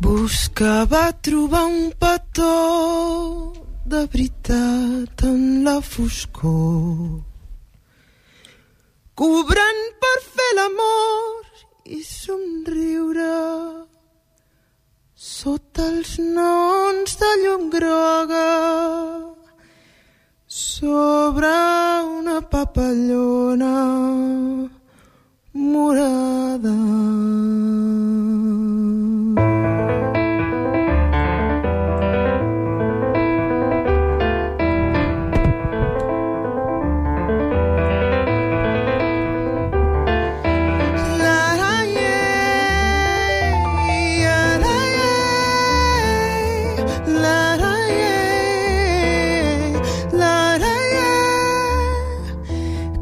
Buscava trobar un petó de veritat en la foscor. Cobrant per fer l'amor i somriure sota els nons de llum groga sobre una papallona morada.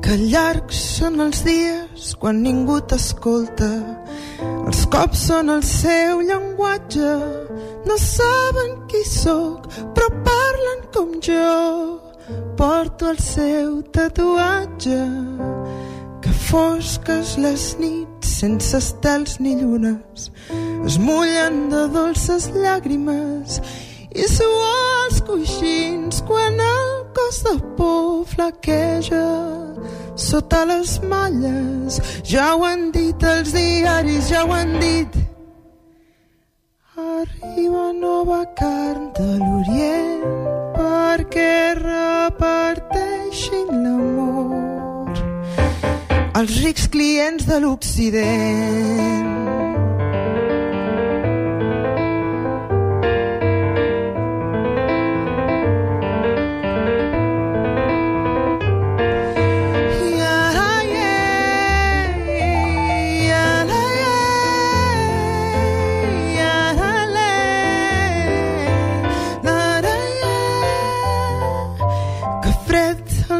Que llargs són els dies quan ningú t'escolta. Els cops són el seu llenguatge. No saben qui sóc, però parlen com jo. Porto el seu tatuatge que fosques les nits sense estels ni llunes es mullen de dolces llàgrimes i suar els coixins quan el cos de por flaqueja sota les malles. Ja ho han dit els diaris ja ho han dit. Arriba nova carn de l'Orient perquè reparteixin l'amor. Els rics clients de l'Occident.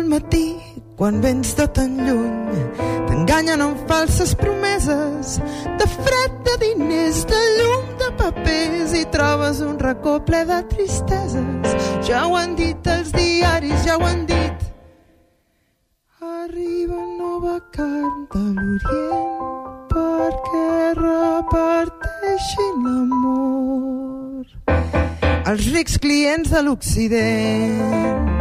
Matí quan vens de tan lluny t'enganyen amb falses promeses de fred de diners de llum de papers i trobes un racó ple de tristeses. Ja ho han dit els diaris ja ho han dit. Arriba nova carn de l'Orient perquè reparteixin l'amor. Els rics clients de l'Occident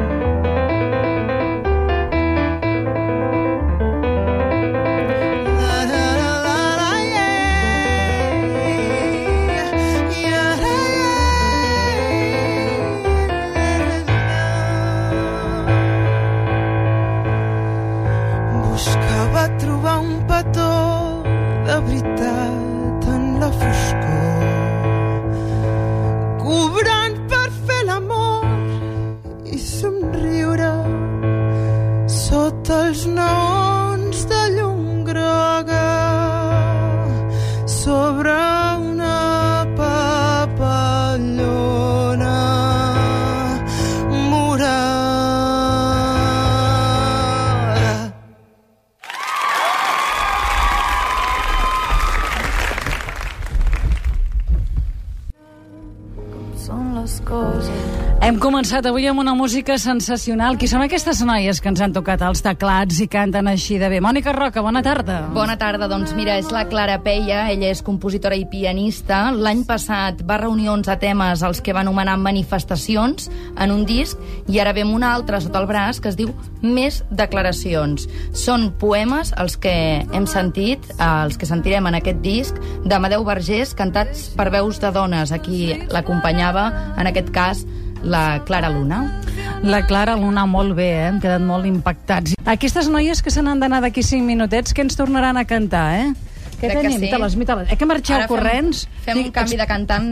començat avui amb una música sensacional. Qui són aquestes noies que ens han tocat els teclats i canten així de bé? Mònica Roca, bona tarda. Bona tarda, doncs mira, és la Clara Peia, ella és compositora i pianista. L'any passat va reunir 11 temes els que va anomenar manifestacions en un disc i ara ve un altre sota el braç que es diu Més declaracions. Són poemes els que hem sentit, els que sentirem en aquest disc, d'Amadeu Vergés, cantats per veus de dones. Aquí l'acompanyava, en aquest cas, la Clara Luna. La Clara Luna molt bé, eh? hem quedat molt impactats. Aquestes noies que se n'han d'anar d'aquí 5 minutets, que ens tornaran a cantar, eh? Què Crec que tenim? sí. Te les, te les... Eh, que marxeu Ara fem- corrents? Fem, un canvi de cantant.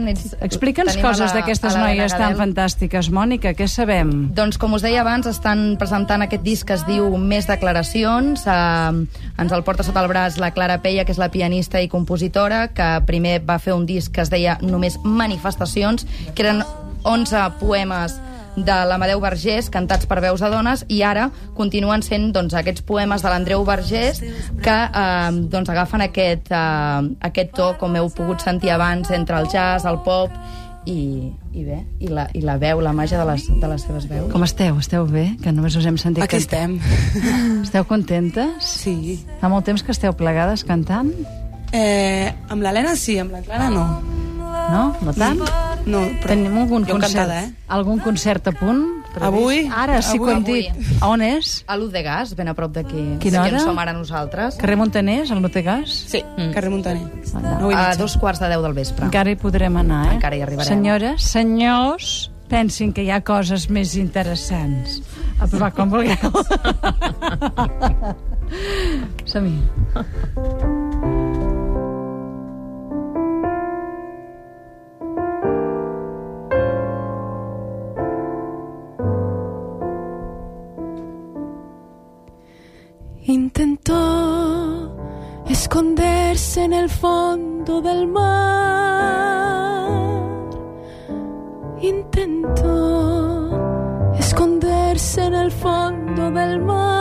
Explica'ns coses d'aquestes noies tan fantàstiques, Mònica, què sabem? Doncs, com us deia abans, estan presentant aquest disc que es diu Més declaracions. Eh, ens el porta sota el braç la Clara Peia, que és la pianista i compositora, que primer va fer un disc que es deia només Manifestacions, que eren 11 poemes de l'Amadeu Vergés, cantats per veus de dones, i ara continuen sent doncs, aquests poemes de l'Andreu Vergés que eh, doncs, agafen aquest, eh, aquest to, com heu pogut sentir abans, entre el jazz, el pop i, i bé, i la, i la veu, la màgia de les, de les seves veus. Com esteu? Esteu bé? Que només us hem sentit Aquí cantar. estem. Esteu contentes? Sí. Fa molt temps que esteu plegades cantant? Eh, amb l'Helena sí, amb la Clara no. No? No tant? No, però... Tenim algun Jo concert, encantada, eh? algun concert a punt? previst? Avui? Ara sí que ho hem Avui. dit. A on és? A l'Ut de Gas, ben a prop d'aquí. Quina hora? en som ara nosaltres. Carrer Montaners, al Notegas? Sí, carrer Montaner. No A dos quarts de deu del vespre. Encara hi podrem anar, eh? Encara hi arribarem. Senyores, senyors, pensin que hi ha coses més interessants. A provar com vulgueu. Som-hi. Esconderse en el fondo del mar. Intentó esconderse en el fondo del mar.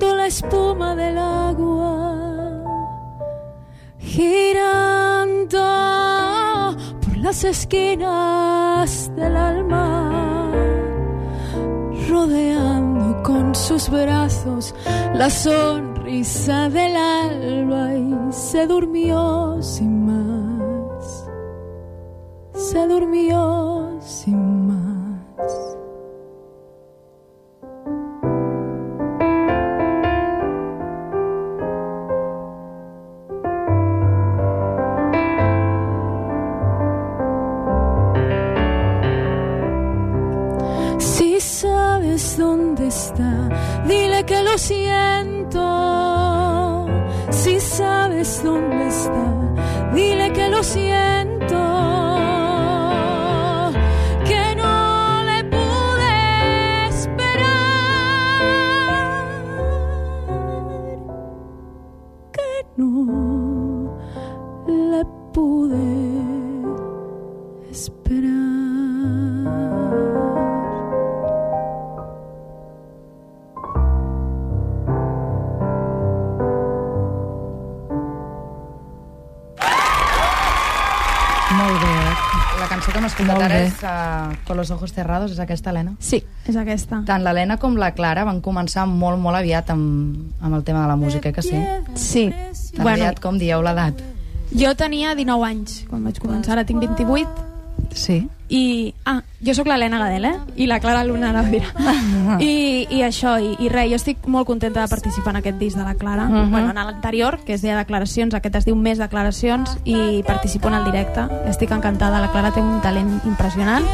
La espuma del agua, girando por las esquinas del alma, rodeando con sus brazos la sonrisa del alba y se durmió sin más, se durmió sin más. Siento. Si sabes dónde está, dile que lo siento. Que no le pude esperar. Escoltat ara bé. és uh, Con los ojos cerrados, és aquesta, Helena? Sí, és aquesta. Tant l'Helena com la Clara van començar molt, molt aviat amb, amb el tema de la música, eh que sí? Sí. Tan Bueno, aviat com dieu l'edat. jo tenia 19 anys quan vaig començar, ara tinc 28 Sí. I... Ah, jo sóc l'Helena Gadel, eh? I la Clara Luna anava a dir. I, I això, i, i res, jo estic molt contenta de participar en aquest disc de la Clara. Mhm. bueno, en l'anterior, que es deia Declaracions, aquest es diu Més Declaracions, i participo en el directe. Estic encantada, la Clara té un talent impressionant.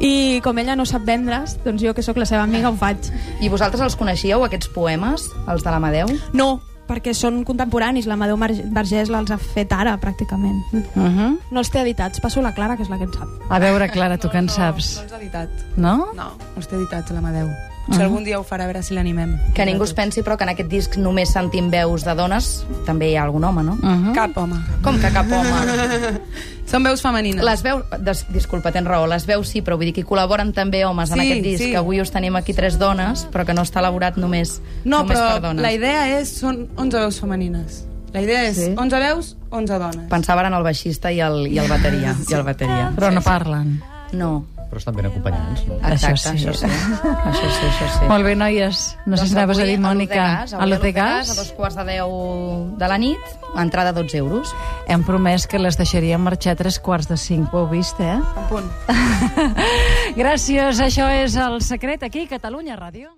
I com ella no sap vendre's, doncs jo que sóc la seva amiga ho faig. I vosaltres els coneixíeu, aquests poemes, els de l'Amadeu? No, perquè són contemporanis, l'Amadeu Vergés els ha fet ara, pràcticament. Uh -huh. No els té editats, passo la Clara, que és la que en sap. A veure, Clara, tu que en saps? No els ha editat. No? No, no els té editats, l'Amadeu. Si algun dia ho farà, a veure si l'animem. Que ningú es pensi, però, que en aquest disc només sentim veus de dones, també hi ha algun home, no? Uh -huh. Cap home. Com que cap home? Són veus femenines. Les veus... Des, disculpa, tens raó, les veus sí, però vull dir que col·laboren també homes en Sí, aquest disc, sí. que avui us tenim aquí tres dones, però que no està elaborat només, No, només però per dones. la idea és... Són 11 veus femenines. La idea és Sí? 11 veus, 11 dones. Pensava en el baixista i el, i el bateria. I el bateria. Però no parlen. No, Però estan ben acompanyants, no? exacte, Això sí. això sí. Això sí, això sí. Molt bé, noies. No sé si anaves a dir, Mònica, a l'Ut de Gas, a a dos quarts de deu de la nit, entrada 12 euros. Hem promès que les deixaríem marxar a tres quarts de cinc. Ho heu vist, eh? En punt. Gràcies. Això és El Secret, aquí, Catalunya Ràdio.